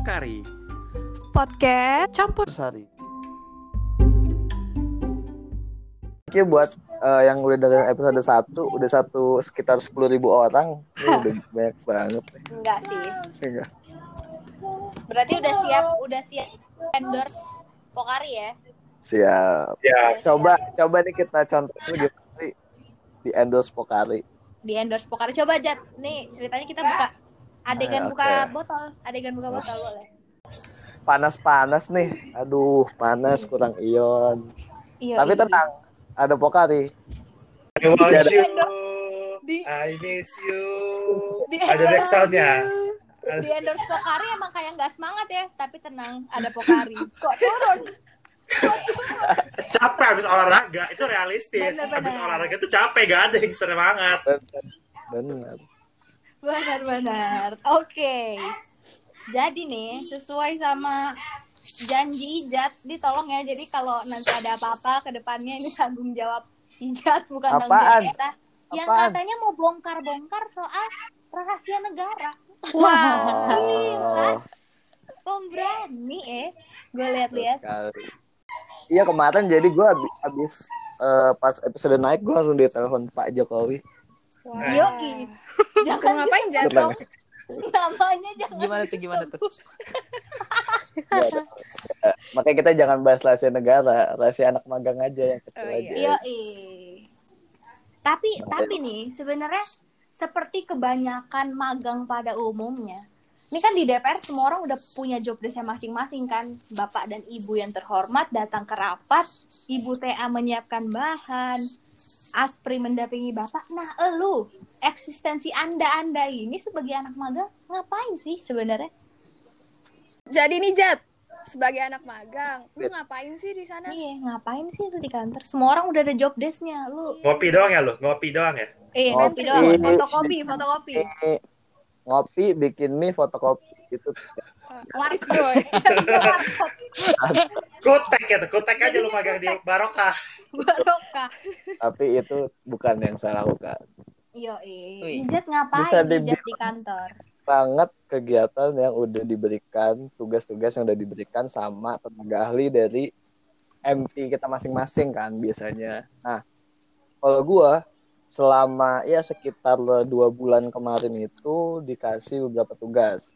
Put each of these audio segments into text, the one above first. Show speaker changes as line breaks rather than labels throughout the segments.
Pokari.
Podcast
campur
sari. Oke buat uh, yang udah dengerin episode 1 udah satu sekitar 10.000 orang ini udah banyak banget
Enggak sih.
Enggak.
Berarti udah siap, udah siap endorse Pokari ya?
siap
ya
coba coba nih kita contoh dulu gimana sih di endorse Pokari
Di endorse Pokari. Coba Jat, nih ceritanya kita buka adegan
Ah,
buka botol, adegan buka botol boleh.
panas-panas nih aduh panas kurang ion
Iya.
tapi
iya.
tenang ada Pokari
I want
Ada-
you
Di-
I miss you
Di
ada back soundnya
Di endorse Pokari emang kayak nggak semangat ya, tapi tenang, ada Pokari. Kok turun?
capek habis olahraga itu realistis
Bener-bener.
habis olahraga itu capek gak ada yang semangat
benar
Benar-benar. Oke. Jadi nih, sesuai sama janji Ijat, ditolong ya. Jadi kalau nanti ada apa-apa ke depannya ini tanggung jawab Ijat bukan tanggung
Apaan?
jawab kita. Yang
Apaan?
katanya mau bongkar-bongkar soal rahasia negara.
Wow.
Gila, pemberani eh. Gue lihat-lihat.
iya kemarin jadi gue abis, abis eh, pas episode naik gue langsung ditelepon Pak Jokowi
Wow.
Yoi. Jangan
ngapain Jan?
Tenang.
namanya jangan.
Gimana tuh gimana tuh?
Ya, makanya kita jangan bahas rahasia negara, rahasia anak magang aja yang kecil
Oh,
aja.
iya.
Yoi. Tapi tapi nih sebenarnya seperti kebanyakan magang pada umumnya. Ini kan di DPR semua orang udah punya job desk masing-masing kan. Bapak dan Ibu yang terhormat datang ke rapat, Ibu TA menyiapkan bahan, Aspri mendampingi Bapak. Nah, elu, eksistensi Anda-anda ini sebagai anak magang ngapain sih sebenarnya?
Jadi nih Jat, sebagai anak magang, lu ngapain sih di sana?
Iya, ngapain sih lu di kantor? Semua orang udah ada job desk-nya. Lu
ngopi doang ya lu ngopi doang ya
eh
Ngopi.
ngopi doang, fotokopi, fotokopi.
Ngopi, bikin mie, fotokopi gitu.
Waris bro.
kutek ya kutek aja lu magang di barokah
Barokah.
Tapi itu bukan yang saya lakukan.
Yo. Ijat ngapain
Bisa
di kantor?
Banget kegiatan yang udah diberikan, tugas-tugas yang udah diberikan sama tenaga ahli dari MP kita masing-masing kan biasanya. Nah, kalau gua selama ya sekitar dua bulan kemarin itu dikasih beberapa tugas.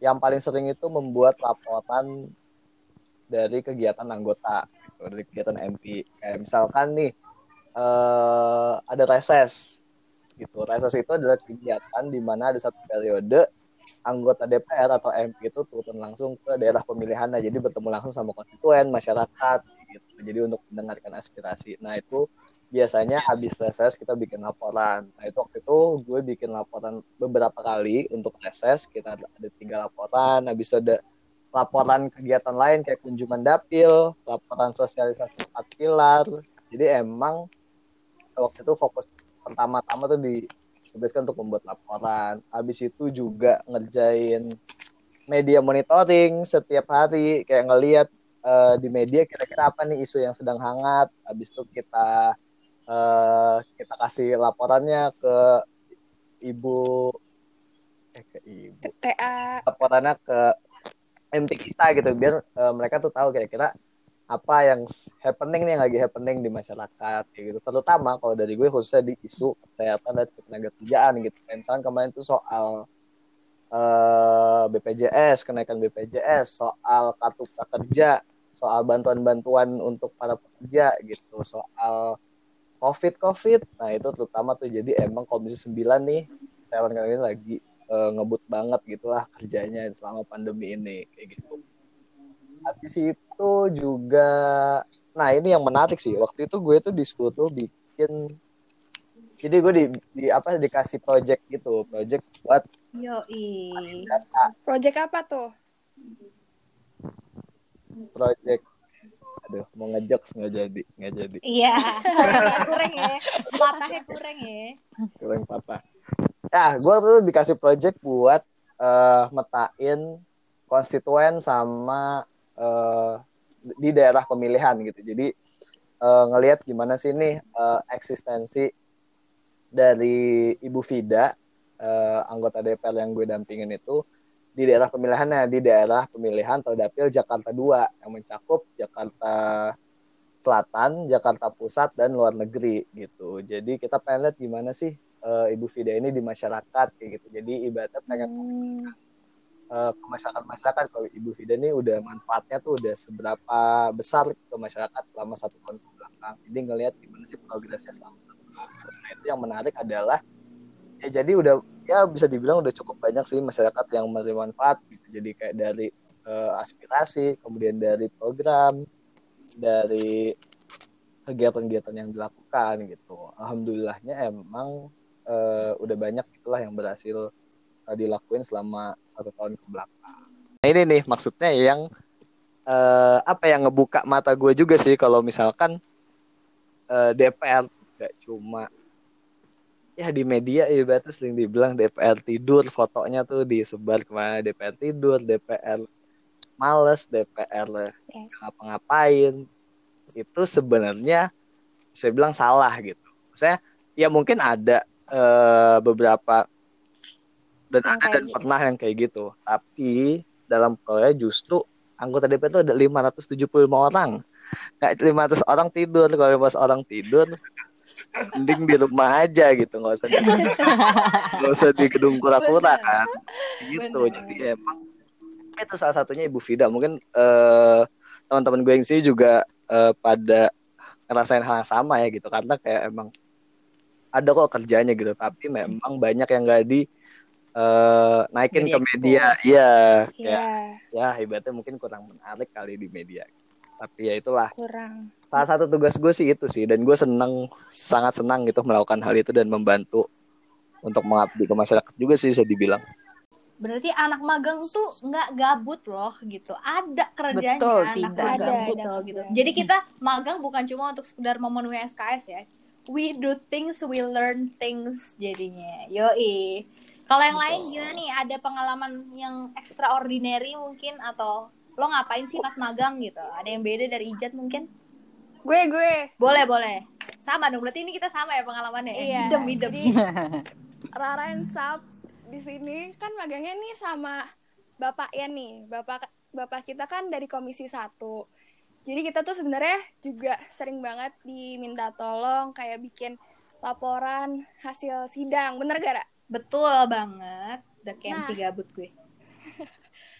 Yang paling sering itu membuat laporan dari kegiatan anggota dari kegiatan MP. Kayak misalkan nih eh, ada reses gitu. Reses itu adalah kegiatan di mana ada satu periode anggota DPR atau MP itu turun langsung ke daerah pemilihannya. Jadi bertemu langsung sama konstituen, masyarakat gitu. Jadi untuk mendengarkan aspirasi. Nah, itu biasanya habis reses kita bikin laporan. Nah, itu waktu itu gue bikin laporan beberapa kali untuk reses. Kita ada tiga laporan. Habis itu ada laporan kegiatan lain kayak kunjungan dapil, laporan sosialisasi empat pilar. Jadi emang waktu itu fokus pertama-tama tuh ditugaskan untuk membuat laporan. Habis itu juga ngerjain media monitoring setiap hari, kayak ngelihat eh, di media kira-kira apa nih isu yang sedang hangat. Habis itu kita eh, kita kasih laporannya ke ibu eh ke ibu.
TA.
laporannya ke MP kita gitu biar eh, mereka tuh tahu kira-kira apa yang happening nih yang lagi happening di masyarakat kayak gitu. Terutama kalau dari gue khususnya di isu kesehatan dan ketenaga kerjaan gitu. Misalkan kemarin tuh soal eh, BPJS kenaikan BPJS soal kartu prakerja soal bantuan-bantuan untuk para pekerja gitu soal COVID COVID nah itu terutama tuh jadi emang komisi 9 nih talent kali ini lagi eh, ngebut banget gitulah kerjanya selama pandemi ini kayak gitu. Habis itu juga, nah ini yang menarik sih. Waktu itu gue tuh di school tuh bikin, jadi gue di, di apa dikasih project gitu, project buat
Yo,
data,
Project apa tuh?
project. Aduh, mau ngejokes nggak jadi, nggak jadi.
Iya, kurang ya. Patahnya kurang ya.
kurang patah. Ya, gue tuh dikasih project buat eh metain konstituen sama eh, di daerah pemilihan gitu. Jadi eh, ngelihat gimana sih nih eh, eksistensi dari Ibu Vida, eh, anggota DPR yang gue dampingin itu di daerah pemilihannya di daerah pemilihan atau dapil Jakarta 2 yang mencakup Jakarta Selatan, Jakarta Pusat dan luar negeri gitu. Jadi kita pengen lihat gimana sih uh, Ibu Fida ini di masyarakat kayak gitu. Jadi ibaratnya pengen
Hmm.
uh, ke masyarakat masyarakat kalau Ibu Fida ini udah manfaatnya tuh udah seberapa besar ke masyarakat selama satu tahun ke belakang. Jadi ngelihat gimana sih progresnya selama satu tahun. Nah itu yang menarik adalah ya jadi udah ya bisa dibilang udah cukup banyak sih masyarakat yang menerima manfaat gitu. Jadi kayak dari uh, aspirasi, kemudian dari program, dari kegiatan-kegiatan yang dilakukan gitu. Alhamdulillahnya emang uh, udah banyak itulah yang berhasil uh, dilakuin selama satu tahun ke belakang. Nah ini nih maksudnya yang uh, apa yang ngebuka mata gue juga sih kalau misalkan uh, DPR gak cuma ya di media ya berarti sering dibilang DPR tidur fotonya tuh disebar ke mana DPR tidur DPR males DPR
Yes.
ngapa-ngapain. Itu sebenarnya saya bilang salah gitu. Saya ya mungkin ada eh, beberapa dan
Yang
ada dan
gitu.
pernah yang kayak gitu. Tapi dalam Korea justru anggota DPR itu ada 575 orang. Nggak 500 orang tidur. Kalau 500 orang tidur mending di rumah aja gitu nggak usah di, nggak usah di gedung kura-kura kan. Gitu
Bener.
jadi emang itu salah satunya Ibu Fida. Mungkin eh, teman-teman gue yang sih juga eh, pada ngerasain hal yang sama ya gitu. Karena kayak emang ada kok kerjanya gitu. Tapi memang banyak yang gak di eh, naikin
Nggak
ke media. Iya
Iya,
kayak ya ibaratnya mungkin kurang menarik kali di media. Tapi ya itulah.
Kurang.
Salah satu tugas gue sih itu sih dan gue senang sangat senang gitu melakukan hal itu dan membantu untuk mengabdi ke masyarakat juga sih bisa dibilang
Berarti anak magang tuh nggak gabut loh gitu. Ada kerjanya
Betul,
anak
tidak
magang gitu,
Ada,
gitu.
ada.
Jadi kita magang bukan cuma untuk sekedar memenuhi SKS ya. We do things, we learn things jadinya. Yoi. Kalau yang lain gimana nih? Ada pengalaman yang extraordinary mungkin atau lo ngapain sih pas magang gitu? Ada yang beda dari Ijat mungkin?
Gue gue
Boleh, boleh. Sama dong. Berarti ini kita sama ya pengalamannya. ya?
Iya.
Idem, idem.
Jadi Rara and Sap di sini kan magangnya nih sama Bapak ya nih. Bapak Bapak kita kan dari Komisi satu. Jadi kita tuh sebenarnya juga sering banget diminta tolong kayak bikin laporan hasil sidang. Bener gak, Ra?
Betul banget. The
Nah.
gabut gue.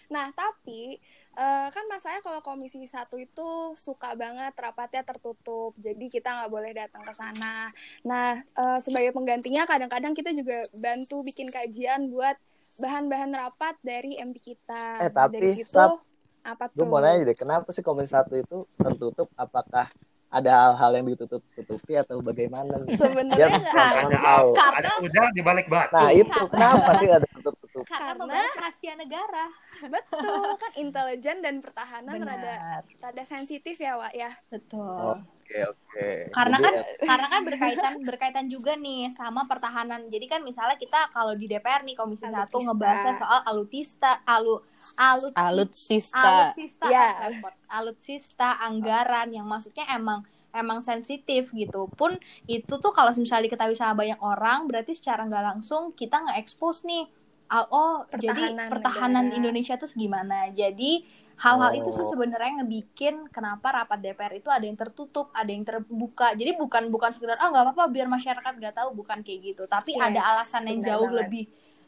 Nah, tapi eh, kan masanya kalau komisi satu itu suka banget rapatnya tertutup, jadi kita nggak boleh datang ke sana. Nah, eh, sebagai penggantinya kadang-kadang kita juga bantu bikin kajian buat bahan-bahan rapat dari MP kita.
Eh, tapi,
dari situ
Sap,
apa
gue
tuh?
mau nanya deh kenapa sih komisi satu itu tertutup apakah ada hal-hal yang ditutup-tutupi atau bagaimana nih?
Sebenarnya
penonton
Ada
tahu.
au, ada udang di balik batu.
Nah itu kenapa sih ada tutup-tutup?
Karena
Karena-
rahasia negara.
betul kan intelijen dan pertahanan rada
Benar.
rada sensitif ya, Wak ya.
Betul.
Oke oke.
Karena
Jadi,
kan karena kan berkaitan berkaitan juga nih sama pertahanan. Jadi kan misalnya kita kalau di DPR nih Komisi
Alutsista.
satu ngebahasnya soal alutista, alu alut
Alutsista.
alutsista,
Ya.
repot. alutsista, anggaran yang maksudnya emang emang sensitif gitu. Pun itu tuh kalau misalnya diketahui sama banyak orang, berarti secara nggak langsung kita nge-expose nih. al- Oh, jadi
Pertahanan
pertahanan
negara.
Indonesia tuh segimana. Jadi hal-hal itu sih
Oh.
sebenarnya ngebikin kenapa rapat DPR itu ada yang tertutup, ada yang terbuka. Jadi bukan bukan sekedar ah nggak apa-apa biar masyarakat nggak tahu, bukan kayak gitu. Tapi
Yes,
ada alasan yang
benar
jauh
banget.
lebih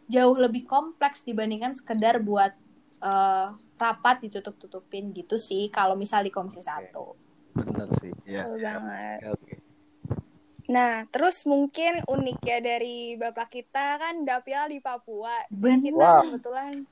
jauh lebih kompleks dibandingkan sekedar buat eh, rapat ditutup-tutupin gitu sih kalau misal di komisi satu.
bener sih. Iya.
Betul banget.
Oke, Oke.
Nah, terus mungkin unik ya dari Bapak kita kan dapil di Papua. Jadi kita
Wow.
kebetulan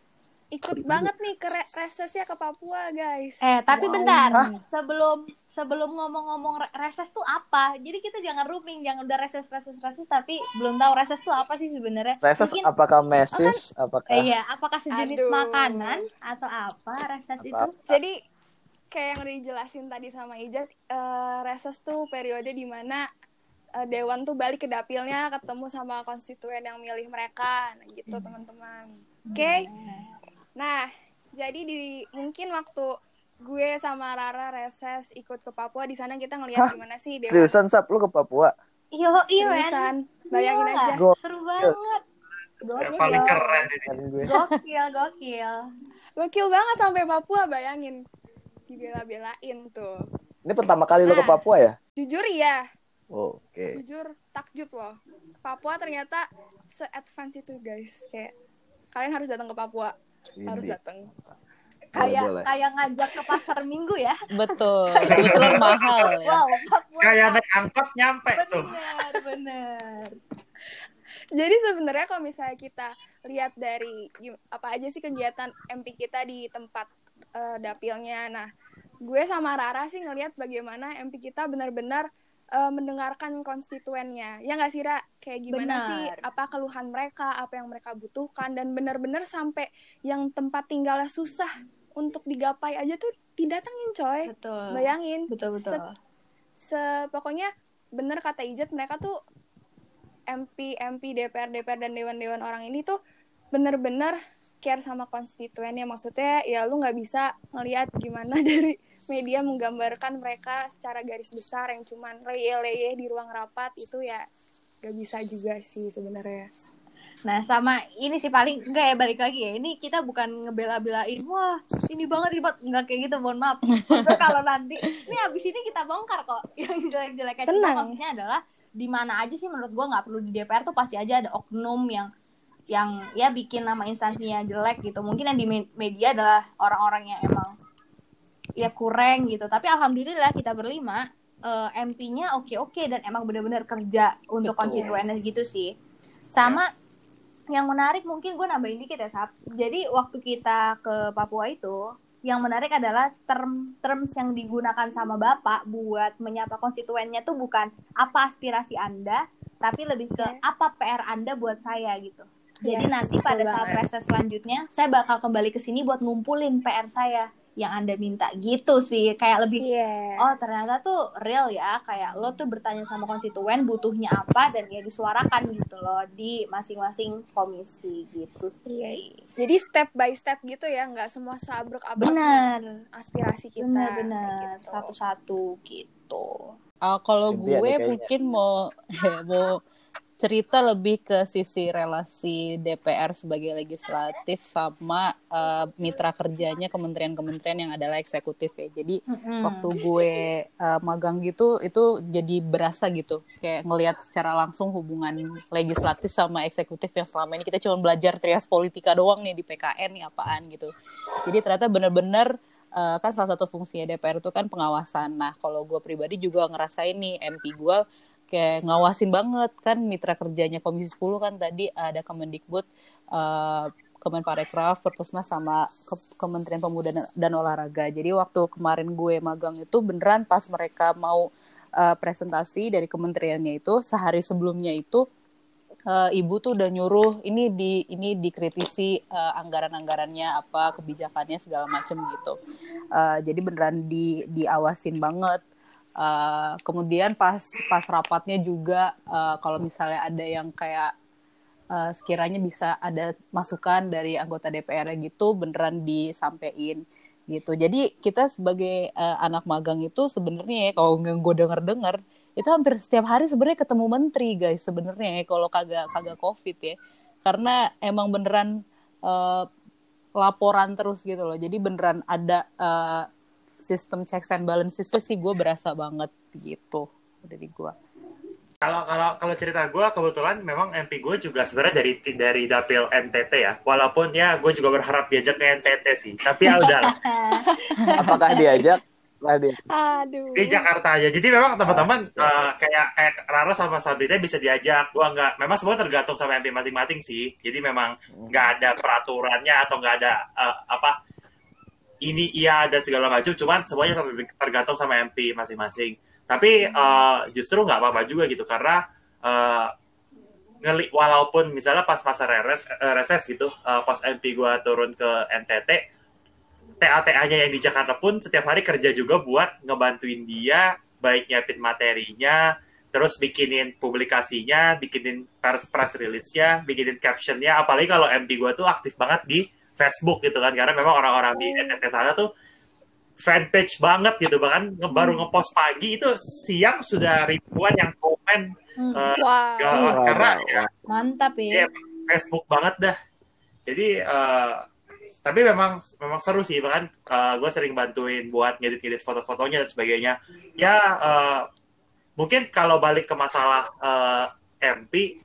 ikut banget nih ke re- resesnya ke Papua, guys.
Eh tapi
Wow.
bentar
Hah?
sebelum sebelum ngomong-ngomong re- reses tuh apa? Jadi kita jangan rooming, jangan udah reses reses reses tapi belum tahu reses tuh apa sih sebenarnya?
Reses
Mungkin-
apakah mesis? Apakah
Eh, Iya, apakah sejenis
Aduh.
makanan atau apa reses
Atau
itu?
apa?
Jadi kayak yang udah dijelasin tadi sama Ijat, eh, reses tuh periode di mana eh, Dewan tuh balik ke dapilnya ketemu sama konstituen yang milih mereka, nah gitu
Hmm.
teman-teman. Oke. Nah, jadi di mungkin waktu gue sama Rara reses ikut ke Papua di sana kita ngelihat
Hah?
gimana sih Dewan
Seriusan Sap lu ke Papua?
Iya, iya, men.
Seriusan, bayangin aja.
Gua-
Seru banget. Gokil.
paling keren ini.
Gue.
Gokil, gokil.
Gokil banget sampai Papua bayangin. Dibela-belain tuh.
Ini pertama kali lo ke
Nah.
Papua ya?
Jujur ya,
Oh, Oke.
jujur takjub loh. Papua ternyata se-advance itu guys. Kayak kalian harus datang ke Papua. Harus datang.
Kayak kayak ngajak ke pasar minggu ya.
Betul. Kebetulan mahal ya.
Wow.
Kayak naik angkot nyampe tuh.
Bener, bener.
Jadi sebenarnya kalau misalnya kita lihat dari apa aja sih kegiatan MP kita di tempat eh, dapilnya. Nah, gue sama Rara sih ngelihat bagaimana MP kita benar-benar eh, mendengarkan konstituennya. Ya nggak sih, Ra? Kayak gimana
Benar.
sih apa keluhan mereka, apa yang mereka butuhkan dan benar-benar sampai yang tempat tinggalnya susah untuk digapai aja tuh didatengin, coy.
Betul.
Bayangin.
Betul, betul.
Se- se pokoknya bener kata Ijat mereka tuh MP MP DPR DPR dan dewan-dewan orang ini tuh bener-bener care sama konstituennya maksudnya ya lu nggak bisa ngelihat gimana dari media menggambarkan mereka secara garis besar yang cuman leye-leye di ruang rapat itu ya gak bisa juga sih sebenarnya
Nah, sama ini sih paling enggak ya balik lagi ya. Ini kita bukan ngebela-belain, wah, ini banget ribet enggak kayak gitu, mohon maaf. Kalau nanti ini habis ini kita bongkar kok. Yang jelek-jeleknya cuma
Tenang.
maksudnya adalah di mana aja sih menurut gua nggak perlu di DPR tuh pasti aja ada oknum yang yang ya bikin nama instansinya jelek gitu. Mungkin yang di me- media adalah orang-orang yang emang ya kurang gitu. Tapi alhamdulillah kita berlima eh, MP-nya oke-oke dan emang benar-benar kerja untuk konstituennya gitu sih. Sama yang menarik mungkin gue nambahin dikit ya Sap. Jadi waktu kita ke Papua itu yang menarik adalah term terms yang digunakan sama Bapak buat menyapa konstituennya tuh bukan apa aspirasi Anda, tapi lebih ke
Oke.
apa PR Anda buat saya gitu. Jadi
Yes,
nanti pada saat
banget.
reses selanjutnya saya bakal kembali ke sini buat ngumpulin PR saya yang Anda minta gitu sih. Kayak lebih
iya
oh ternyata tuh real ya kayak lo tuh bertanya sama konstituen butuhnya apa dan ya disuarakan gitu loh di masing-masing komisi gitu
Iya.
sih
jadi step by step gitu ya nggak semua sabruk abrik
benar
aspirasi kita
benar-benar
gitu.
satu-satu gitu
Ah, kalau gue mungkin mau mau cerita lebih ke sisi relasi DPR sebagai legislatif sama eh, mitra kerjanya kementerian-kementerian yang adalah eksekutif ya. Jadi
Mm-mm.
waktu gue eh, magang gitu itu jadi berasa gitu kayak ngelihat secara langsung hubungan legislatif sama eksekutif yang selama ini kita cuma belajar trias politika doang nih di PKN nih apaan gitu. Jadi ternyata bener-bener eh, kan salah satu fungsinya DPR itu kan pengawasan. Nah kalau gue pribadi juga ngerasain nih MP gue kayak ngawasin banget kan mitra kerjanya Komisi 10 kan tadi ada Kemendikbud, eh, Kemenparekraf, Perpusnas sama Ke- Kementerian Pemuda dan- Olahraga. Jadi waktu kemarin gue magang itu beneran pas mereka mau eh, presentasi dari kementeriannya itu sehari sebelumnya itu eh, ibu tuh udah nyuruh ini di ini dikritisi eh, anggaran-anggarannya apa kebijakannya segala macem gitu. Eh, jadi beneran di diawasin banget. Eh, kemudian pas pas rapatnya juga eh, kalau misalnya ada yang kayak eh, sekiranya bisa ada masukan dari anggota DPR gitu beneran disampaikan gitu. Jadi kita sebagai eh, anak magang itu sebenarnya ya, kalau nggak gue denger dengar itu hampir setiap hari sebenarnya ketemu menteri guys sebenarnya ya, kalau kagak kagak covid ya karena emang beneran eh, laporan terus gitu loh. Jadi beneran ada eh, sistem checks and balances sih gue berasa banget gitu dari gue.
Kalau kalau kalau cerita gue kebetulan memang MP gue juga sebenarnya dari dari dapil NTT ya. Walaupun ya gue juga berharap diajak ke NTT sih. Tapi ya udah.
Apakah diajak? Lah dia.
aduh
di Jakarta aja. Jadi memang teman-teman eh, kayak kayak Rara sama Sabrina bisa diajak. Gua nggak. Memang semua tergantung sama MP masing-masing sih. Jadi memang nggak ada peraturannya atau nggak ada eh, apa ini iya dan segala macam. Cuman semuanya ter- tergantung sama MP masing-masing. Tapi eh, justru nggak apa-apa juga gitu karena eh, ngeli walaupun misalnya pas masa reses, eh, reses gitu, eh, pas MP gua turun ke NTT, TA-TA-nya yang di Jakarta pun setiap hari kerja juga buat ngebantuin dia, baik nyiapin materinya, terus bikinin publikasinya, bikinin press, press release-nya, bikinin caption-nya, apalagi kalau MP gue tuh aktif banget di Facebook gitu kan, karena memang orang-orang di NTT sana tuh fanpage banget gitu, bahkan nge- baru ngepost pagi itu siang sudah ribuan yang komen
Hmm,
eh,
wow
ya, karena ya,
mantap
Iya,
ya
Facebook banget dah. Jadi eh, tapi memang memang seru sih bahkan gue sering bantuin buat ngedit-ngedit foto-fotonya dan sebagainya. Ya eh, mungkin kalau balik ke masalah eh, MP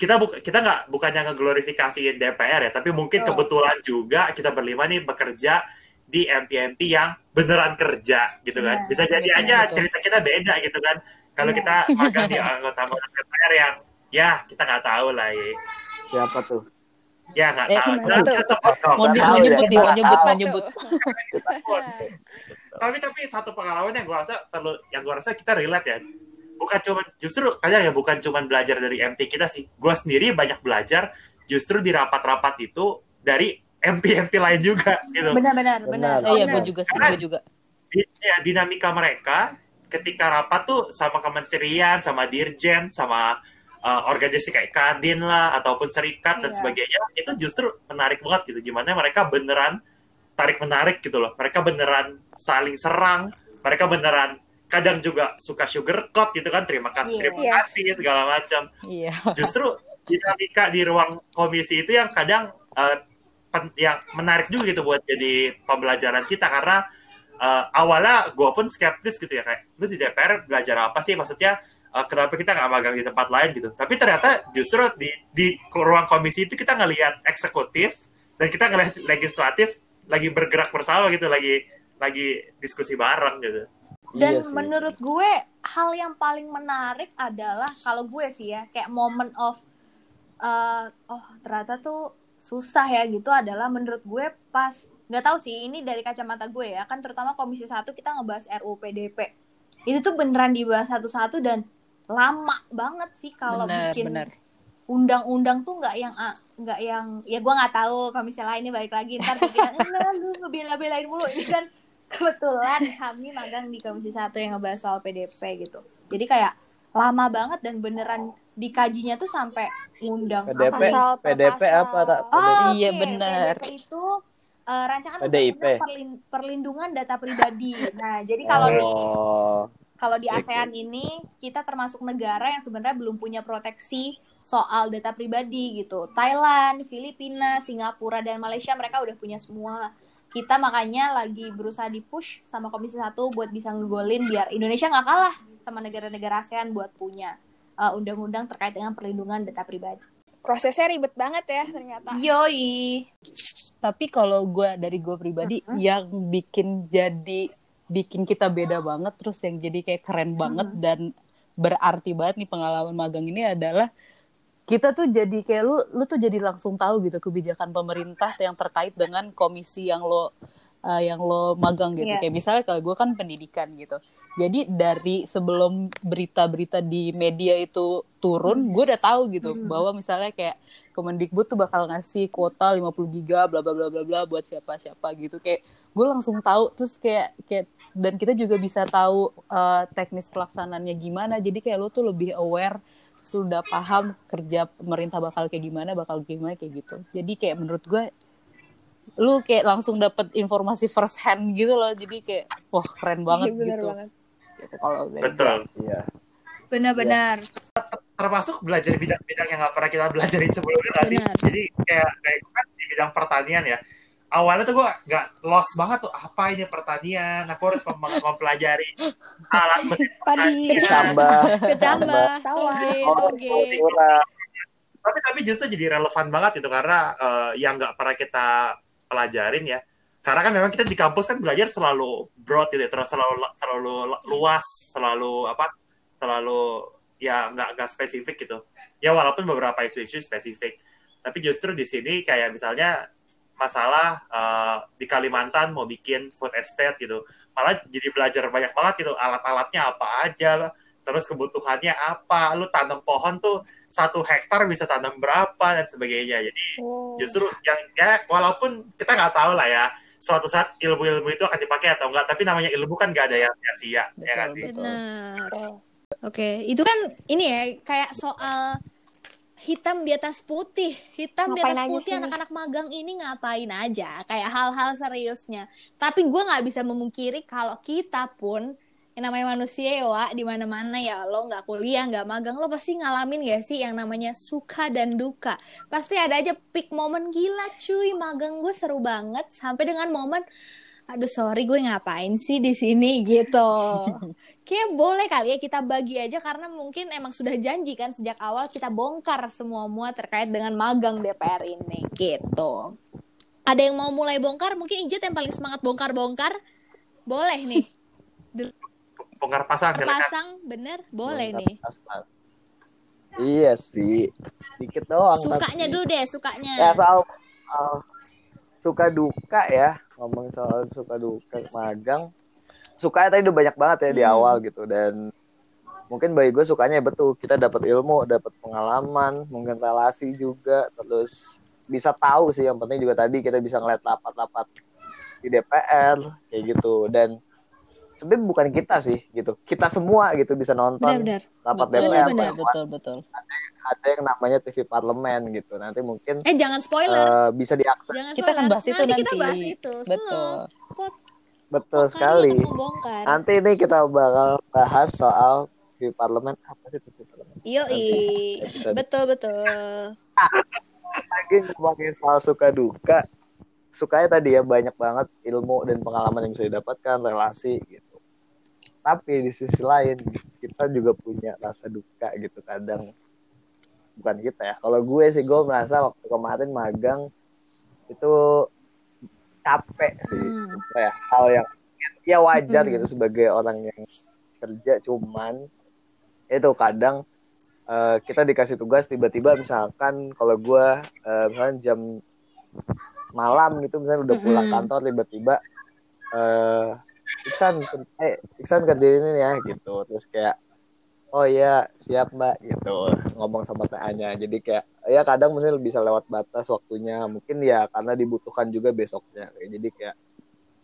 kita bu kita nggak bukannya ngeglorifikasiin DPR ya, tapi mungkin
Betul.
kebetulan juga kita berlima nih bekerja di MP-MP yang beneran kerja gitu kan.
Iya,
Bisa jadi
betul,
aja
betul.
cerita kita beda gitu kan. Kalau
Iya.
kita magang di anggota DPR yang ya kita nggak tahu lah ya.
Siapa tuh?
Ya nggak
Eh,
tahu. dong.
Mau, nyebut mau nyebut, mau nyebut.
tapi tapi satu pengalaman yang gue rasa perlu yang gue rasa kita relate ya bukan cuma justru kadang ya bukan cuma belajar dari MT kita sih gue sendiri banyak belajar justru di rapat-rapat itu dari MP-MP lain juga gitu
Benar-benar,
Benar.
benar.
Iya, gue juga sih, gue juga.
Ya, dinamika mereka ketika rapat tuh sama kementerian sama dirjen sama uh, organisasi kayak kadin lah ataupun serikat dan
Iya.
sebagainya itu justru menarik banget gitu gimana mereka beneran tarik menarik gitu loh mereka beneran saling serang mereka beneran kadang juga suka sugarcoat gitu kan terima kasih
Iya.
terima
Yes.
kasih segala macam
Iya.
justru dinamika di ruang komisi itu yang kadang eh, pen- yang menarik juga gitu buat jadi pembelajaran kita karena eh, awalnya gue pun skeptis gitu ya kayak lu di DPR belajar apa sih maksudnya eh, kenapa kita nggak magang di tempat lain gitu tapi ternyata justru di di ruang komisi itu kita ngelihat eksekutif dan kita ngelihat legislatif lagi bergerak bersama gitu lagi lagi diskusi bareng gitu
Dan
Iya sih.
menurut gue hal yang paling menarik adalah kalau gue sih ya kayak moment of eh, oh ternyata tuh susah ya gitu adalah menurut gue pas nggak tahu sih ini dari kacamata gue ya kan terutama komisi satu kita ngebahas RUU PDP itu tuh beneran dibahas satu-satu dan lama banget sih kalau bikin
bener.
undang-undang tuh nggak yang nggak yang ya gue nggak tahu komisi lain ini balik lagi ntar pikiran eh lu ngebela-belain mulu ini kan kebetulan kami magang di komisi satu yang ngebahas soal PDP gitu jadi kayak lama banget dan beneran dikajinya tuh sampai ngundang
PDP,
apa?
Pasal
PDP
pasal.
apa tak?
Oh,
Iya,
oke.
bener.
PDP itu eh, rancangan
PDIP.
perlindungan data pribadi. Nah, jadi kalau di
Oh,
kalau di
Oke.
ASEAN ini kita termasuk negara yang sebenarnya belum punya proteksi soal data pribadi gitu. Thailand, Filipina, Singapura dan Malaysia mereka udah punya semua. Kita makanya lagi berusaha di push sama Komisi Satu buat bisa ngegolin biar Indonesia nggak kalah sama negara-negara ASEAN buat punya uh, undang-undang terkait dengan perlindungan data pribadi.
Prosesnya ribet banget ya ternyata.
Yoi.
Tapi kalau gue dari gue pribadi yang bikin jadi bikin kita beda banget terus yang jadi kayak keren banget dan berarti banget nih pengalaman magang ini adalah kita tuh jadi kayak lu lu tuh jadi langsung tahu gitu kebijakan pemerintah yang terkait dengan komisi yang lo uh, yang lo magang gitu.
Iya.
kayak misalnya kalau gue kan pendidikan gitu. Jadi dari sebelum berita-berita di media itu turun gue udah tahu gitu
Hmm.
bahwa misalnya kayak Kemendikbud tuh bakal ngasih kuota 50 giga bla bla bla bla bla buat siapa-siapa gitu. Kayak gue langsung tahu terus kayak kayak dan kita juga bisa tahu uh, teknis pelaksanaannya gimana. Jadi kayak lo tuh lebih aware terus lu udah paham kerja pemerintah bakal kayak gimana bakal gimana kayak gitu jadi kayak menurut gue lu kayak langsung dapet informasi first hand gitu loh jadi kayak wah keren banget
Iya,
gitu,
banget.
Gitu, kalau dari
betul
iya.
Benar-benar.
termasuk belajar bidang-bidang yang nggak pernah kita belajarin sebelumnya?
Benar.
Jadi kayak kayak kan di bidang pertanian ya. Awalnya tuh gue nggak lost banget tuh apa ini pertanian. Aku harus mem- mempelajari alat mesin
Padi.
pertanian.
Kecambah.
Kecambah,
Sawah.
toge, toge.
Tapi tapi justru jadi relevan banget itu karena eh, yang nggak pernah kita pelajarin ya. Karena kan memang kita di kampus kan belajar selalu broad gitu, ya, terus selalu terlalu luas, selalu apa? Selalu ya nggak nggak spesifik gitu. Ya walaupun beberapa isu-isu spesifik. Tapi justru di sini kayak misalnya masalah eh, di Kalimantan mau bikin food estate gitu. Malah jadi belajar banyak banget gitu alat-alatnya apa aja, terus kebutuhannya apa. Lu tanam pohon tuh satu hektar bisa tanam berapa dan sebagainya. Jadi
Oh.
justru yang ya walaupun kita nggak tahu lah ya suatu saat ilmu-ilmu itu akan dipakai atau enggak, tapi namanya ilmu kan nggak ada yang sia-sia, ya nggak sih?
Benar.
Oke.
Oke, itu kan ini ya kayak soal hitam di atas putih. Hitam di
Ngapain
atas
aja
putih anak-anak magang ini ngapain aja? Kayak hal-hal seriusnya. Tapi gue nggak bisa memungkiri kalau kita pun yang namanya manusia ya Wak, di mana mana ya lo nggak kuliah nggak magang lo pasti ngalamin gak sih yang namanya suka dan duka pasti ada aja peak momen gila cuy magang gue seru banget sampai dengan momen aduh sorry gue ngapain sih di sini? Gitu. Kayak boleh kali ya kita bagi aja karena mungkin emang sudah janji kan sejak awal kita bongkar semua mua terkait dengan magang DPR ini. Gitu. Ada yang mau mulai bongkar? Mungkin Ijat yang paling semangat bongkar-bongkar. Boleh nih.
Bongkar pasang
terpasang bener. Boleh nih.
Asal. Iya sih, dikit doang.
sukanya
tapi.
dulu deh sukanya.
Ya soal, soal suka duka ya, ngomong soal suka duka magang. Sukanya tadi udah banyak banget ya di
Hmm.
awal gitu dan mungkin bagi gue sukanya ya betul kita dapat ilmu, dapat pengalaman, mungkin relasi juga, terus bisa tahu sih yang penting juga tadi kita bisa ngeliat lapat-lapat di DPR kayak gitu dan sebenarnya bukan kita sih gitu. Kita semua gitu bisa nonton
benar-benar.
Rapat
betul,
DPR
betul, betul, betul.
ada yang namanya TV parlemen gitu. Nanti mungkin
eh jangan spoiler.
eh, bisa diakses.
Jangan
Kita akan bahas itu
nanti,
nanti.
kita bahas itu
Betul.
Pot,
betul sekali. nanti ini kita bakal bahas soal TV parlemen. Apa sih TV parlemen?
Yoi, betul betul.
lagi ngomongin soal suka duka. Sukanya tadi ya banyak banget ilmu dan pengalaman yang bisa didapatkan relasi gitu tapi di sisi lain kita juga punya rasa duka gitu kadang bukan kita ya kalau gue sih gue merasa waktu kemarin magang itu capek sih
Hmm.
Ya hal yang ya wajar
Mm-mm.
gitu sebagai orang yang kerja cuman itu kadang eh, kita dikasih tugas tiba-tiba misalkan kalau gue eh, misalkan jam malam gitu misalnya udah pulang
Mm-mm.
kantor tiba-tiba eh Iksan eh Iksan kerjain ini ya gitu terus kayak oh iya siap mbak gitu ngomong sama TA-nya jadi kayak ya kadang misalnya bisa lewat batas waktunya mungkin ya karena dibutuhkan juga besoknya kayak jadi kayak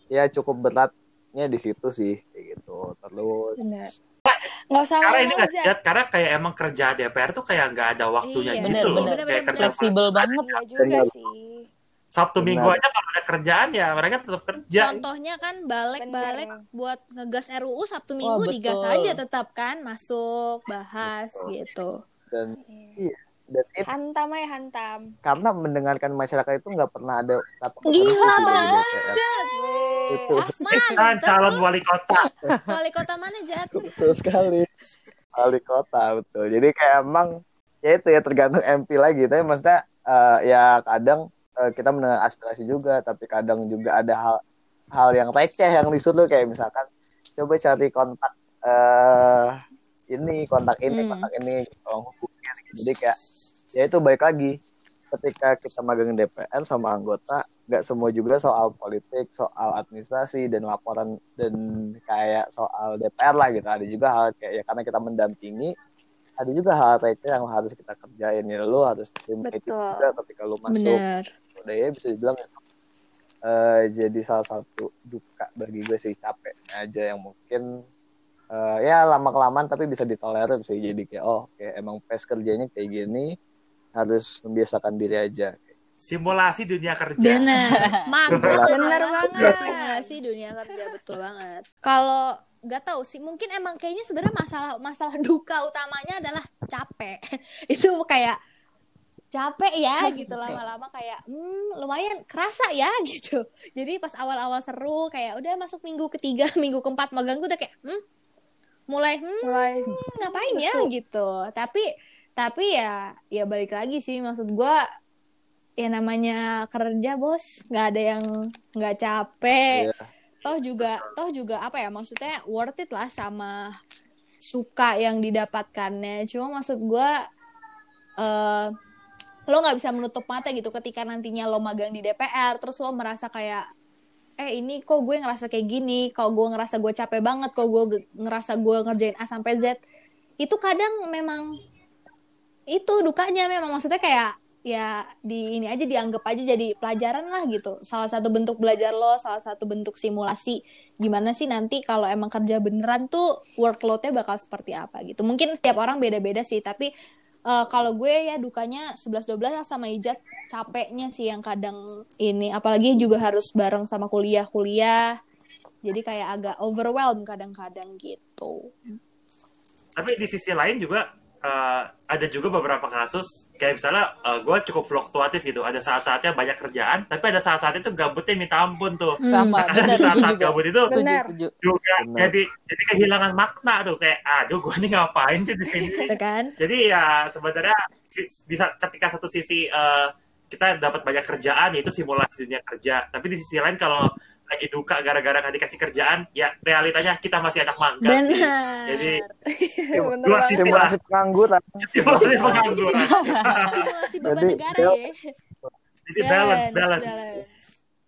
ya cukup beratnya di situ sih kayak gitu terus
Benar. Nggak usah
Karena ini nggak
aja.
jat, karena kayak emang kerja DPR tuh kayak nggak ada waktunya
Iya,
gitu loh.
bener,
Kayak
bener,
kerja
Fleksibel banget.
Iya juga sih.
Sabtu
Benar.
Minggu aja kalau ada kerjaan ya mereka tetap kerja.
Contohnya kan balik-balik buat ngegas RUU Sabtu Minggu
betul.
digas aja tetap kan masuk bahas
Betul.
gitu.
dan
Iya.
dan itu
Hantam aja hantam.
karena mendengarkan masyarakat itu nggak pernah ada kata
Gila banget.
DPR.
Weh,
Itu.
asik.
Kan calon wali kota.
Wali kota mana Jat?
betul sekali wali kota betul jadi kayak emang ya itu ya tergantung MP lagi tapi maksudnya eh, ya kadang eh, kita mendengar aspirasi juga tapi kadang juga ada hal hal yang receh yang disuruh kayak misalkan coba cari kontak eh ini kontak ini
Hmm.
kontak ini tolong hubungin jadi kayak ya itu baik lagi. Ketika kita magang DPR sama anggota nggak semua juga soal politik soal administrasi dan laporan dan kayak soal DPR lah gitu. Ada juga hal kayak ya karena kita mendampingi ada juga hal receh yang harus kita kerjain. Ya lu harus terima itu juga ketika lu masuk.
Bener.
Udah ya bisa dibilang eh, jadi salah satu duka bagi gue sih capek aja yang mungkin eh, ya lama kelamaan tapi bisa ditolerir sih jadi kayak oh kayak emang pace kerjanya kayak gini harus membiasakan diri aja
Simulasi dunia kerja.
Bener. Mantap.
Bener banget.
Simulasi dunia kerja betul banget. Kalau nggak tahu sih, mungkin emang kayaknya sebenarnya masalah masalah duka utamanya adalah capek. Itu kayak capek ya gitu lama-lama kayak hmm, lumayan kerasa ya gitu. Jadi pas awal-awal seru kayak udah masuk minggu ketiga, minggu keempat magang tuh udah kayak hmm, mulai hmm,
Mulai.
ngapain ya? gitu. Tapi tapi ya ya balik lagi sih maksud gua ya namanya kerja bos. Nggak ada yang nggak capek.
Iya.
toh juga toh juga apa ya maksudnya worth it lah sama suka yang didapatkannya. Cuma maksud gua eh lo nggak bisa menutup mata gitu ketika nantinya lo magang di DPR terus lo merasa kayak eh ini kok gue ngerasa kayak gini kok gue ngerasa gue capek banget kok gue ge- ngerasa gue ngerjain A sampai Z. Itu kadang memang itu dukanya memang maksudnya kayak ya di ini aja dianggap aja jadi pelajaran lah gitu. Salah satu bentuk belajar lo salah satu bentuk simulasi gimana sih nanti kalau emang kerja beneran tuh workloadnya bakal seperti apa gitu. Mungkin setiap orang beda-beda sih tapi eh, kalau gue ya dukanya 11-12 lah sama Ijat. Capeknya sih yang kadang ini. Apalagi juga harus bareng sama kuliah-kuliah. Jadi kayak agak overwhelm kadang-kadang gitu.
Tapi di sisi lain juga eh, ada juga beberapa kasus kayak misalnya gue cukup fluktuatif gitu. Ada saat-saatnya banyak kerjaan, tapi ada saat-saatnya tuh gabutnya minta ampun tuh.
Sama,
Karena
benar
di saat-saat gabut itu
setuju.
juga
Benar.
jadi jadi kehilangan makna tuh kayak aduh gue ini ngapain sih di sini.
Gitu kan?
Jadi ya sebenarnya si- di sa- ketika satu sisi eh, kita dapat banyak kerjaan ya itu simulasi dunia kerja. Tapi di sisi lain kalau lagi duka gara-gara nggak dikasih kerjaan, ya realitanya kita masih anak.
Benar.
Jadi
Bener
dua sisi lah
Simulasi pengangguran.
simulasi pengangguran.
Simulasi beban
Jadi,
negara ya.
Jadi balance, balance.
Jadi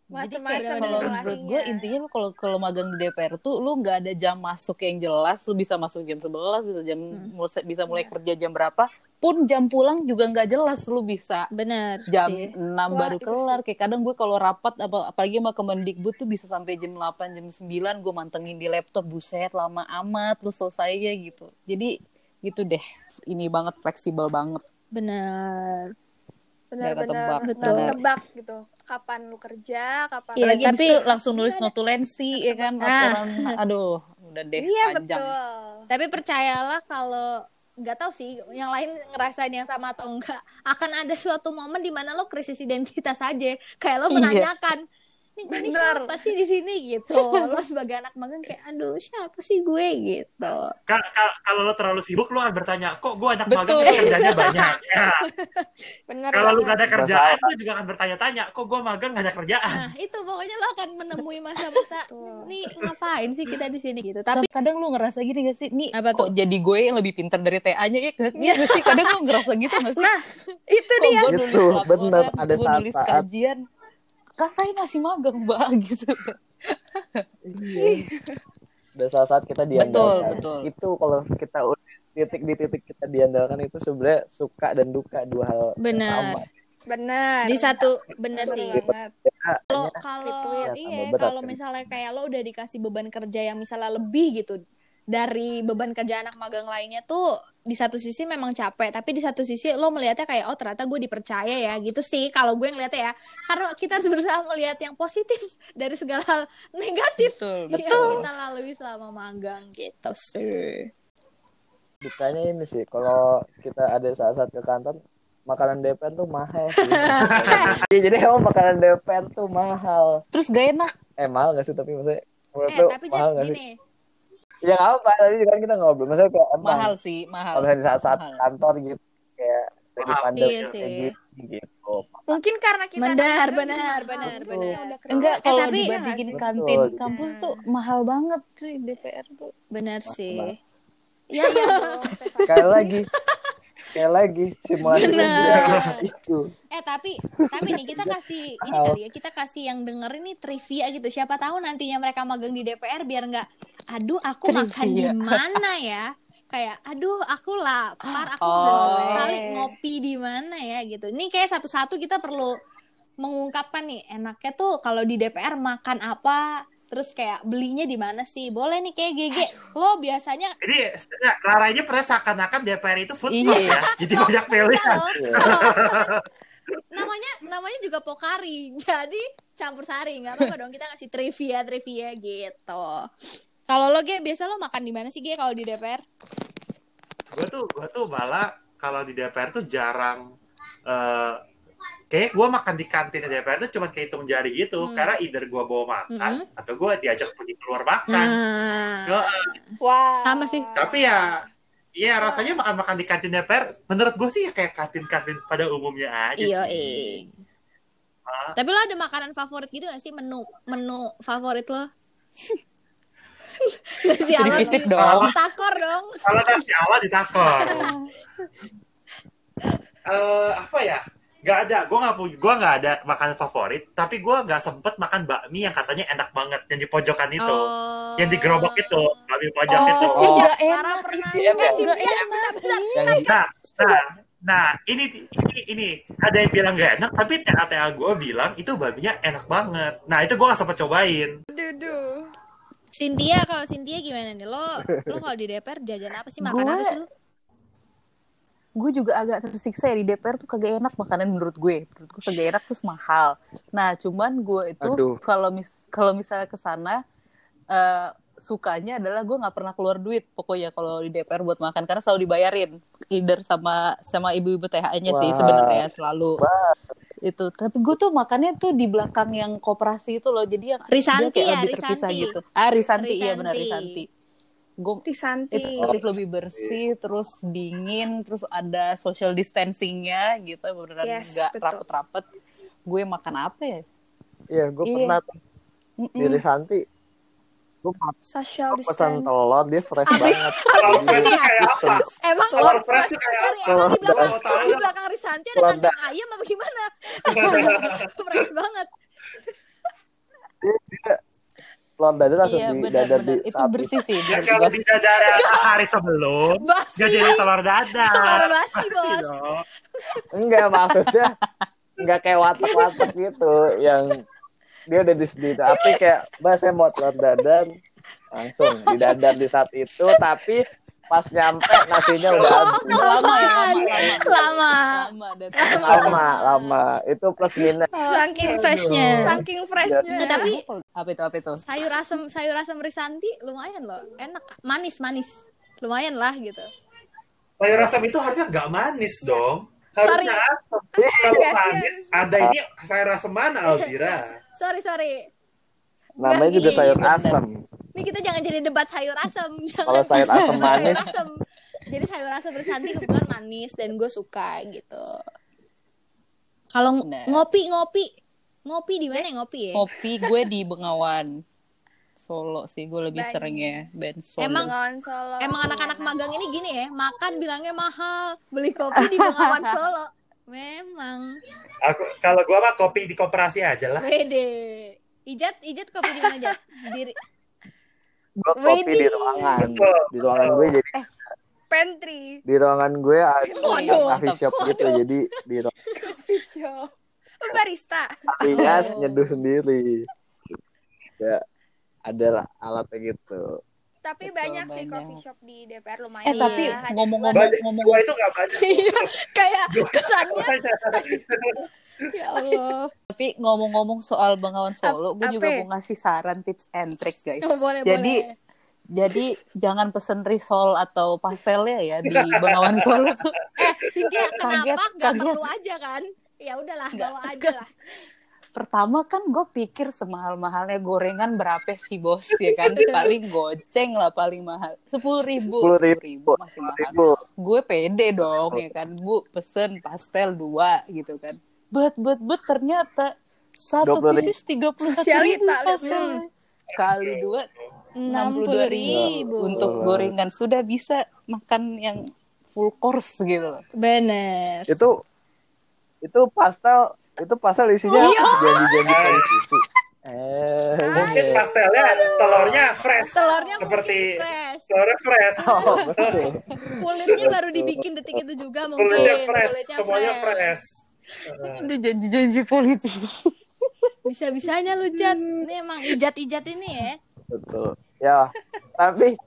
Macem-macem
kayak kalau menurut gue intinya lu kalau kalau magang di DPR tuh lu nggak ada jam masuk yang jelas, lu bisa masuk jam 11, bisa jam mulai bisa mulai kerja jam berapa, pun jam pulang juga nggak jelas lu bisa
Benar
jam
sih.
6
Wah,
baru kelar. Kayak kadang gue kalau rapat apa apalagi sama Kemendikbud tuh bisa sampai jam 8, jam 9 gue mantengin di laptop buset lama amat lu selesainya gitu. Jadi gitu deh. Ini banget fleksibel banget.
Benar.
Benar-benar nggak ketebak gitu. Kapan lu kerja, kapan
Iya,
Apalagi
tapi-
itu langsung nulis notulensi ya kan
Ah.
laporan. Aduh, udah deh
Iya
panjang.
betul.
Tapi percayalah kalau nggak tahu sih yang lain ngerasain yang sama atau enggak akan ada suatu momen di mana lo krisis identitas aja kayak lo
Iya.
Nih gue nih siapa sih di sini gitu lo sebagai anak magang kayak aduh siapa sih gue gitu
Ka- ka- kalau lo terlalu sibuk lo akan bertanya kok gue anak
Betul.
magang tapi kerjanya banyak Ya.
Bener
kalau lo gak ada kerjaan lo juga akan bertanya-tanya kok gue magang gak ada kerjaan
nah itu pokoknya lo akan menemui masa-masa nih ngapain sih kita di sini gitu tapi
kadang lu ngerasa gini gak sih? Nih
Apa
kok
tuh?
jadi gue yang lebih pintar dari TA-nya ya? Iya gak sih? Kadang lu ngerasa gitu gak sih?
Nah, itu dia.
gue
Gitu, bener. Ada saat-saat.
kajian. Kan saya masih magang, Mbak, gitu.
Ada saat-saat kita diandalkan.
betul.
Itu kalau kita udah titik di titik kita diandalkan itu sebenarnya suka dan duka dua hal yang
Benar.
sama.
Benar.
di satu bener
Bener
sih kalau kalau
Ya,
iya
tambah berat
kalau
kan.
misalnya kayak lo udah dikasih beban kerja yang misalnya lebih gitu dari beban kerja anak magang lainnya tuh di satu sisi memang capek tapi di satu sisi lo melihatnya kayak oh ternyata gue dipercaya ya gitu sih kalau gue ngeliatnya ya karena kita harus berusaha melihat yang positif dari segala hal negatif
Betul,
yang kita lalui selama magang gitu sih
Dukanya ini sih kalau kita ada saat-saat ke kantor makanan DPR tuh mahal sih. Iya, Jadi emang makanan DPR tuh mahal.
Terus gak enak.
Eh mahal gak sih tapi maksudnya
eh tapi
mahal gak sih? Ya nggak apa, tadi kan kita ngobrol. Maksudnya kayak emang
Mahal sih, mahal.
kalau misalnya saat-saat
Mahal.
kantor gitu kayak daripada
Iya
kayak
sih.
gitu, gitu.
Mungkin karena kita
Benar, benar, benar,
mahal.
benar.
Enggak,
Eh,
kalau
tapi-
dibandingin
Betul.
kantin kampus tuh mahal banget cuy DPR tuh.
benar sih. Iya, iya.
Sekali lagi, sekali lagi simulasi itu.
Eh tapi tapi nih kita kasih ini kali ya kita kasih yang denger ini trivia gitu siapa tahu nantinya mereka magang di DPR biar nggak aduh aku makan di
Trivia.
mana ya kayak aduh aku lapar aku
Oh.
bentuk sekali ngopi di mana ya gitu ini kayak satu-satu kita perlu mengungkapkan nih enaknya tuh kalau di DPR makan apa terus kayak belinya di mana sih boleh nih kayak GG lo biasanya
Jadi ya, ini pernah seakan-akan DPR itu food
Iya.
court ya. Jadi banyak pilihan.
Iya.
kalau- namanya namanya juga pokari jadi campur sari nggak apa-apa dong kita ngasih trivia trivia gitu kalau lo Ge, biasa lo makan di mana sih Ge kalau di DPR
Gue tuh, gue tuh malah kalau di DPR tuh jarang. eh kayak gue makan di kantin DPR tuh cuma kehitung jari gitu.
Hmm.
Karena either gue bawa makan
Hmm.
atau gue diajak pergi keluar makan.
nah
Nggak,
Wow.
sama sih
tapi ya, ya rasanya makan-makan di kantin DPR. Menurut gue sih ya kayak kantin-kantin pada umumnya aja
iya
sih. Ah.
tapi lo ada makanan favorit gitu gak sih menu menu favorit lo nasi
fisik
di-
dong.
takor dong
Kalau nasi awal ditakor. Eh apa ya? Gak ada, gue gak punya, gue gak ada makanan favorit, tapi gue gak sempet makan bakmi yang katanya enak banget, yang di pojokan itu,
Oh.
yang di gerobak itu, bakmi pojok
Oh,
itu.
sih,
Oh.
Para
enak
pernah
sih,
enak.
bentar.
Yang
Nah, nah, nah, ini, ini, ini, ada yang bilang gak enak, tapi TA-TA gue bilang itu babinya enak banget. Nah, itu gue gak sempet cobain.
Duduh.
Cynthia kalau Cynthia gimana nih lo lo kalau di DPR jajan apa sih makan
Gue-
apa sih lo
gue juga agak tersiksa ya di DPR tuh kagak enak makanan menurut gue. Menurut gue kagak enak terus mahal. Nah cuman gue itu kalau mis kalau misalnya ke sana eh, sukanya adalah gue nggak pernah keluar duit pokoknya kalau di DPR buat makan. Karena selalu dibayarin either sama sama ibu-ibu THA-nya sih
Wah.
sebenarnya selalu. Itu. Tapi gue tuh makannya tuh di belakang yang koperasi itu loh jadi yang dia
Risanti
kayak
ya,
lebih terpisah
Risanti.
gitu. Ah Risanti, iya benar
Risanti.
Gue itu relatif lebih bersih terus dingin terus ada social distancingnya gitu beneran
Yes,
nggak
betul.
rapet-rapet gue makan apa ya
Iya, gue
Iya.
pernah tuh
Mm-mm.
di Risanti. Gue
Social
pesan telur, dia fresh
Abis-
banget.
Abis
fresh
ini
itu
ya?
kayak apa?
Emang
Telur fresh kayak apa?
emang di belakang di belakang Risanti ada kandang ayam apa gimana? fresh banget.
Telur dadar langsung
iya
di
benar
dadar di
itu
saat
bersih sih
Ya
menurut
kalau
gue.
tidak ada hari sebelum, jadi telur dadar.
Telur basi, Bos.
dong.
Enggak maksudnya enggak kayak watek-watek gitu yang dia udah di di tapi kayak mbak saya mau telur dadar langsung didadar di saat itu tapi pas nyampe nasinya udah habis
lama ya lama lama
Lama.
lama dan
lama lama itu plus minus
Saking freshnya.
Saking freshnya.
Nah, tapi
apa itu apa itu
sayur asem sayur asem Risanti lumayan loh, enak, manis manis, lumayan lah gitu.
Sayur asam itu harusnya nggak manis dong.
Sorry.
Harusnya asam. Kalau manis, ada ini sayur asam mana Alvira?
Sorry sorry,
namanya juga sayur
bener.
Ini kita jangan jadi debat sayur asem. Jangan
kalau sayur asam
debat sayur
manis
asem. Jadi sayur asem Risanti kebetulan manis dan gue suka gitu. Kalau ngopi ngopi ngopi di mana ngopi ya?
kopi gue di Bengawan Solo sih gue lebih
Banyak.
sering ya Benson
Emang-
Bengawan Solo.
Emang anak-anak magang ini gini ya, makan bilangnya mahal, beli kopi di Bengawan Solo. Memang.
Aku kalau gua mah kopi di koperasi aja lah.
Wede. Ijat, ijat kopi di mana, Jat? Di
gue kopi di ruangan
Betul.
di ruangan gue jadi
pantry.
di ruangan gue ada
Waduh,
coffee shop gitu jadi di
Coffee shop. Oh, barista.
Oh.
nyeduh sendiri ya ada alatnya gitu
Tapi
Betul,
banyak sih
banyak.
coffee shop di DPR lumayan.
eh tapi
Iya,
ngomong-ngomong
Banyak,
ngomong
gua itu nggak banyak.
Iya, kayak kesannya ya Allah.
tapi ngomong-ngomong soal Bengawan Solo gue juga mau ngasih saran tips and trick guys
Oh, boleh,
jadi
boleh.
jadi jangan pesen risol atau pastelnya ya di Bengawan Solo tuh
Eh, Cynthia,
Kaget,
kenapa gak
kaget.
perlu aja kan? Ya udahlah,
Nggak.
bawa aja lah.
pertama kan gue pikir semahal-mahalnya gorengan berapa sih bos ya kan paling goceng lah paling mahal sepuluh ribu
Sepuluh ribu.
masih mahal gue pede dong ya kan bu pesen pastel dua gitu kan bet bet bet ternyata satu
20.000.
pieces tiga puluh ribu
Hmm.
kali dua enam puluh dua ribu untuk
Oh.
gorengan sudah bisa makan yang full course gitu loh
Bener.
itu itu pastel itu pastel isinya
Iya.
janji-janji dari susu eh
Mungkin pastelnya telurnya fresh.
Telurnya
Seperti
fresh.
telurnya fresh.
oh betul
Kulitnya baru dibikin detik itu juga mungkin.
Telurnya fresh,
Kulitnya
semuanya fresh.
Aduh janji-janji politis
Bisa-bisanya lu Jat. Ini emang ijat-ijat ini ya.
betul ya tapi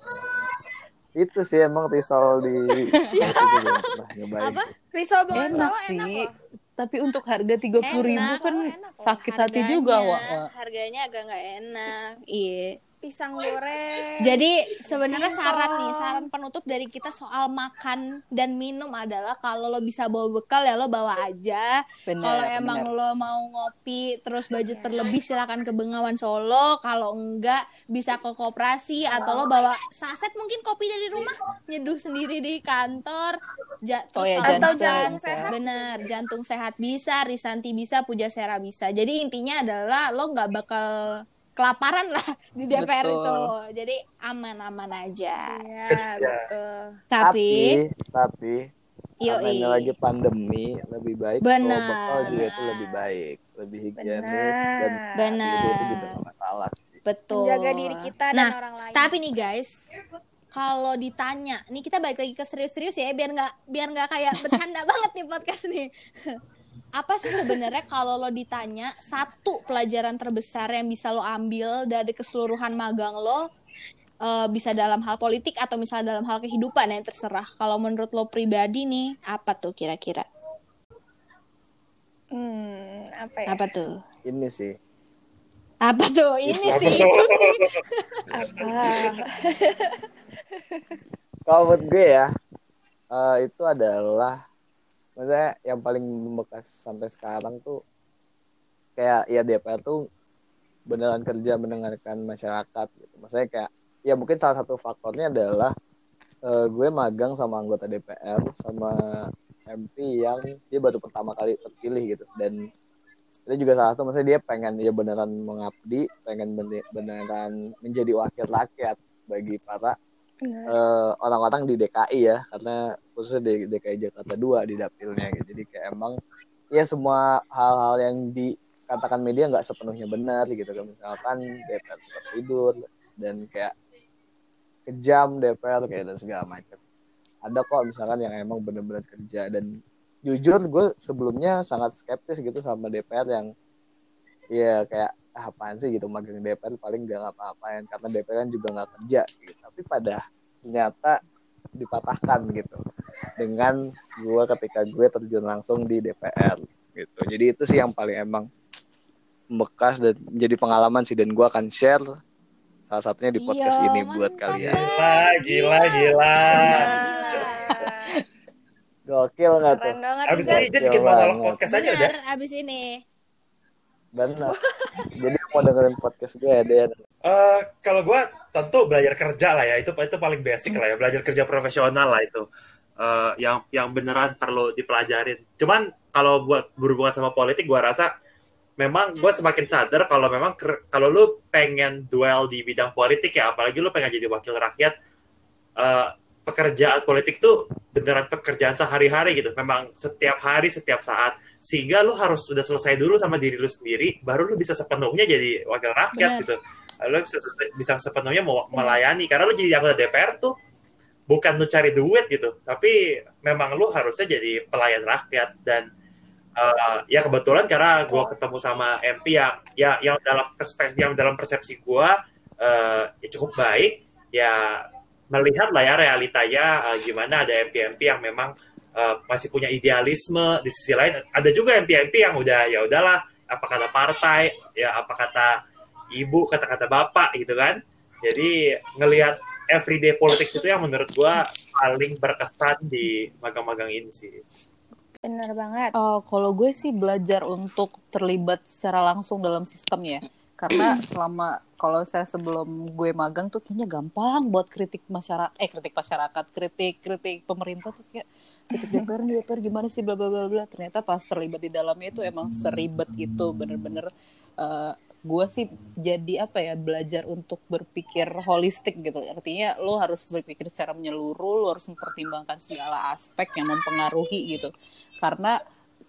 itu sih emang risol di itu gue pernah nyobain
Apa?
Risol Bengawan
enak sih tapi untuk harga tiga puluh ribu kan
enak loh.
sakit hati juga Wak.
Harganya agak nggak enak. Iya.
Pisang goreng.
Jadi sebenarnya saran nih, saran penutup dari kita soal makan dan minum adalah kalau lo bisa bawa bekal ya lo bawa aja.
Bener,
Kalau
bener.
emang lo mau ngopi terus budget berlebih silakan ke Bengawan Solo. Kalau enggak bisa ke koperasi atau lo bawa saset mungkin kopi dari rumah nyeduh sendiri di kantor. Ja,
Oh
terus
ya,
kalau-
Atau
jantung
jantung
sehat.
Bener, jantung sehat bisa, Risanti bisa, Pujasera bisa. Jadi intinya adalah lo nggak bakal kelaparan lah di DPR
Betul.
itu. Jadi aman-aman aja.
Iya, betul.
Tapi,
tapi karena ini
yoi.
lagi pandemi lebih baik
Benar.
kalau bekal juga itu lebih baik lebih higienis dan
Benar.
itu juga gak masalah sih
betul.
Menjaga diri kita dan
nah,
orang lain.
Tapi nih guys, kalau ditanya, nih kita balik lagi ke serius-serius ya, biar nggak biar nggak kayak bercanda banget nih podcast nih. Apa sih sebenarnya kalau lo ditanya satu pelajaran terbesar yang bisa lo ambil dari keseluruhan magang lo, eh, bisa dalam hal politik atau misalnya dalam hal kehidupan yang terserah. Kalau menurut lo pribadi nih, apa tuh kira-kira?
Hmm, apa ya?
Apa tuh?
ini sih
Apa tuh? Ini
Apa
sih itu sih.
Ah,
Kalau menurut gue ya, eh, itu adalah maksudnya yang paling membekas sampai sekarang tuh kayak ya DPR tuh beneran kerja mendengarkan masyarakat gitu. Maksudnya kayak ya mungkin salah satu faktornya adalah eh, gue magang sama anggota DPR sama MP yang dia baru pertama kali terpilih gitu dan itu juga salah satu maksudnya dia pengen ya beneran mengabdi, pengen bene- beneran menjadi wakil rakyat bagi para
benar.
eh, orang-orang di DKI ya karena khususnya di DKI Jakarta 2 di dapilnya gitu. Jadi kayak emang ya semua hal-hal yang dikatakan media nggak sepenuhnya benar gitu. Kan misalkan DPR suka tidur dan kayak kejam DPR kayak dan segala macam. Ada kok misalkan yang emang benar-benar kerja. Dan jujur gue sebelumnya sangat skeptis gitu sama DPR yang ya kayak ah, apaan sih gitu magang DPR paling gak ngapa-ngapain karena DPR kan juga nggak kerja gitu. tapi pada ternyata dipatahkan gitu dengan gue ketika gue terjun langsung di DPR gitu jadi itu sih yang paling emang bekas dan menjadi pengalaman sih dan gue akan share salah satunya di podcast
Iya,
ini buat
mantap,
kalian
Gila, gila, gila.
gokil nggak tuh
Abis ini dia bikin monolog podcast aja udah.
Abis ini.
Benar. Jadi mau dengerin podcast gue ya Den.
Eh, kalau gue tentu belajar kerja lah ya. Itu itu paling basic lah ya. Belajar kerja profesional lah itu. Eh, yang yang beneran perlu dipelajarin. Cuman kalau buat berhubungan sama politik gue rasa memang gue semakin sadar kalau memang kalau lu pengen duel di bidang politik ya apalagi lu pengen jadi wakil rakyat eh, pekerjaan politik tuh beneran pekerjaan sehari-hari gitu. Memang setiap hari setiap saat. Sehingga lu harus sudah selesai dulu sama diri lu sendiri baru lu bisa sepenuhnya jadi wakil rakyat
Benar.
gitu. Lu bisa bisa sepenuhnya mau melayani. Karena lu jadi anggota DPR tuh bukan lu cari duit gitu. Tapi memang lu harusnya jadi pelayan rakyat. Dan eh, ya kebetulan karena gue ketemu sama MP yang ya yang dalam perspektif yang dalam persepsi gue eh, ya cukup baik. Ya melihat lah ya realitanya eh, gimana ada MP-MP yang memang eh, masih punya idealisme di sisi lain ada juga MP-MP yang udah ya udahlah apa kata partai ya apa kata ibu kata-kata bapak gitu kan jadi ngelihat everyday politics itu yang menurut gua paling berkesan di magang-magang ini sih
Bener banget.
Oh, kalau gue sih belajar untuk terlibat secara langsung dalam sistem ya. Karena selama kalau saya sebelum gue magang tuh kayaknya gampang buat kritik masyarakat, eh kritik masyarakat, kritik kritik pemerintah tuh kayak kritik DPR DPR gimana sih bla bla bla bla. Ternyata pas terlibat di dalamnya itu emang seribet itu bener-bener eh, gue sih jadi apa ya belajar untuk berpikir holistik gitu artinya lo harus berpikir secara menyeluruh lo harus mempertimbangkan segala aspek yang mempengaruhi gitu karena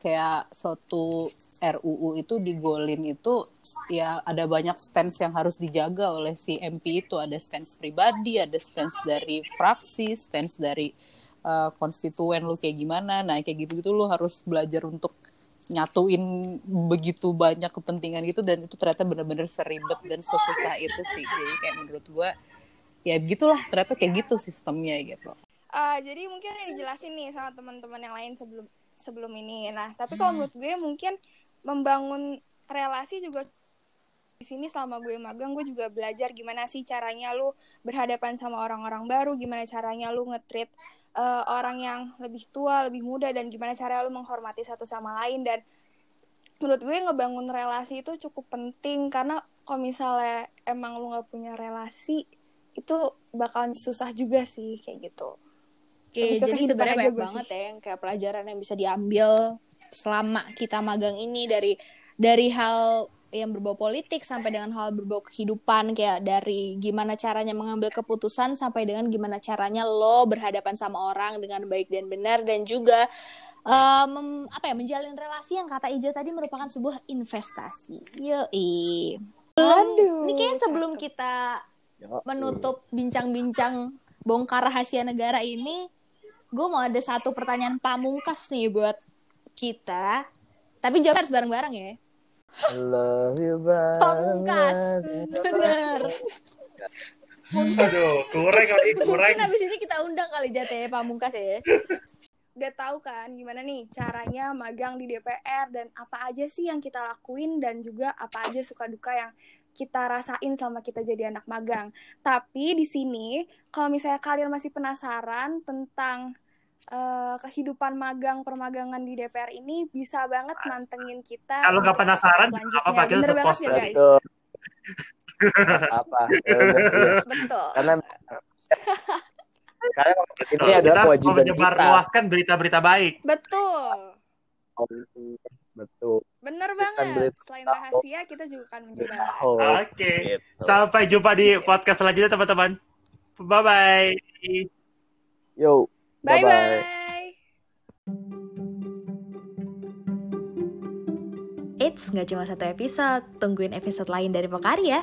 kayak suatu RUU itu digolin itu ya ada banyak stance yang harus dijaga oleh si MP itu. Ada stance pribadi ada stance dari fraksi stance dari uh, konstituen lu kayak gimana. Nah kayak gitu gitu lu harus belajar untuk nyatuin begitu banyak kepentingan gitu dan itu ternyata bener-bener seribet dan sesusah itu sih. Jadi kayak menurut gue ya begitulah ternyata kayak gitu sistemnya gitu.
Ah, jadi mungkin yang dijelasin nih sama teman-teman yang lain sebelum sebelum ini. Nah, tapi kalau menurut gue mungkin membangun relasi juga di sini selama gue magang gue juga belajar gimana sih caranya lu berhadapan sama orang-orang baru, gimana caranya lu nge-treat eh, orang yang lebih tua, lebih muda dan gimana cara lu menghormati satu sama lain dan menurut gue ngebangun relasi itu cukup penting karena kalau misalnya emang lu nggak punya relasi itu bakalan susah juga sih kayak gitu.
Oke, jadi sebenarnya banyak banget
sih.
ya yang kayak pelajaran yang bisa diambil selama kita magang ini dari dari hal yang berbau politik sampai dengan hal berbau kehidupan kayak dari gimana caranya mengambil keputusan sampai dengan gimana caranya lo berhadapan sama orang dengan baik dan benar dan juga mem- apa ya menjalin relasi yang kata Ija tadi merupakan sebuah investasi. Yoi. Belum,
Aduh,
ini kayak sebelum
cakep.
kita
Yo,
menutup bincang-bincang bongkar rahasia negara ini, gue mau ada satu pertanyaan pamungkas nih buat kita. Tapi jawab harus bareng-bareng ya.
love you
Pamungkas.
banget
Bener.
aduh kurang kali kurang
Mungkin abis ini kita undang kali jatuh ya pamungkas ya.
udah tahu kan gimana nih caranya magang di DPR dan apa aja sih yang kita lakuin dan juga apa aja suka duka yang kita rasain selama kita jadi anak magang. Tapi di sini, kalau misalnya kalian masih penasaran tentang eh, kehidupan magang permagangan di DPR ini, bisa banget mantengin kita.
Kalau nggak penasaran, nggak apa-apa, kita
Bener banget ya guys.
Betul. apa? Ya iya.
Betul.
Karena karena ini
Kita
adalah
harus
kewajiban
menyebar
kita.
luaskan berita-berita baik.
Betul.
Betul.
Bener banget. Selain rahasia, kita juga akan menyebar.
Oh,
Oke.
gitu.
Sampai jumpa di podcast selanjutnya teman-teman. Bye bye.
Yo.
Bye-bye.
Eits, nggak cuma satu episode, tungguin episode lain dari Pokari ya.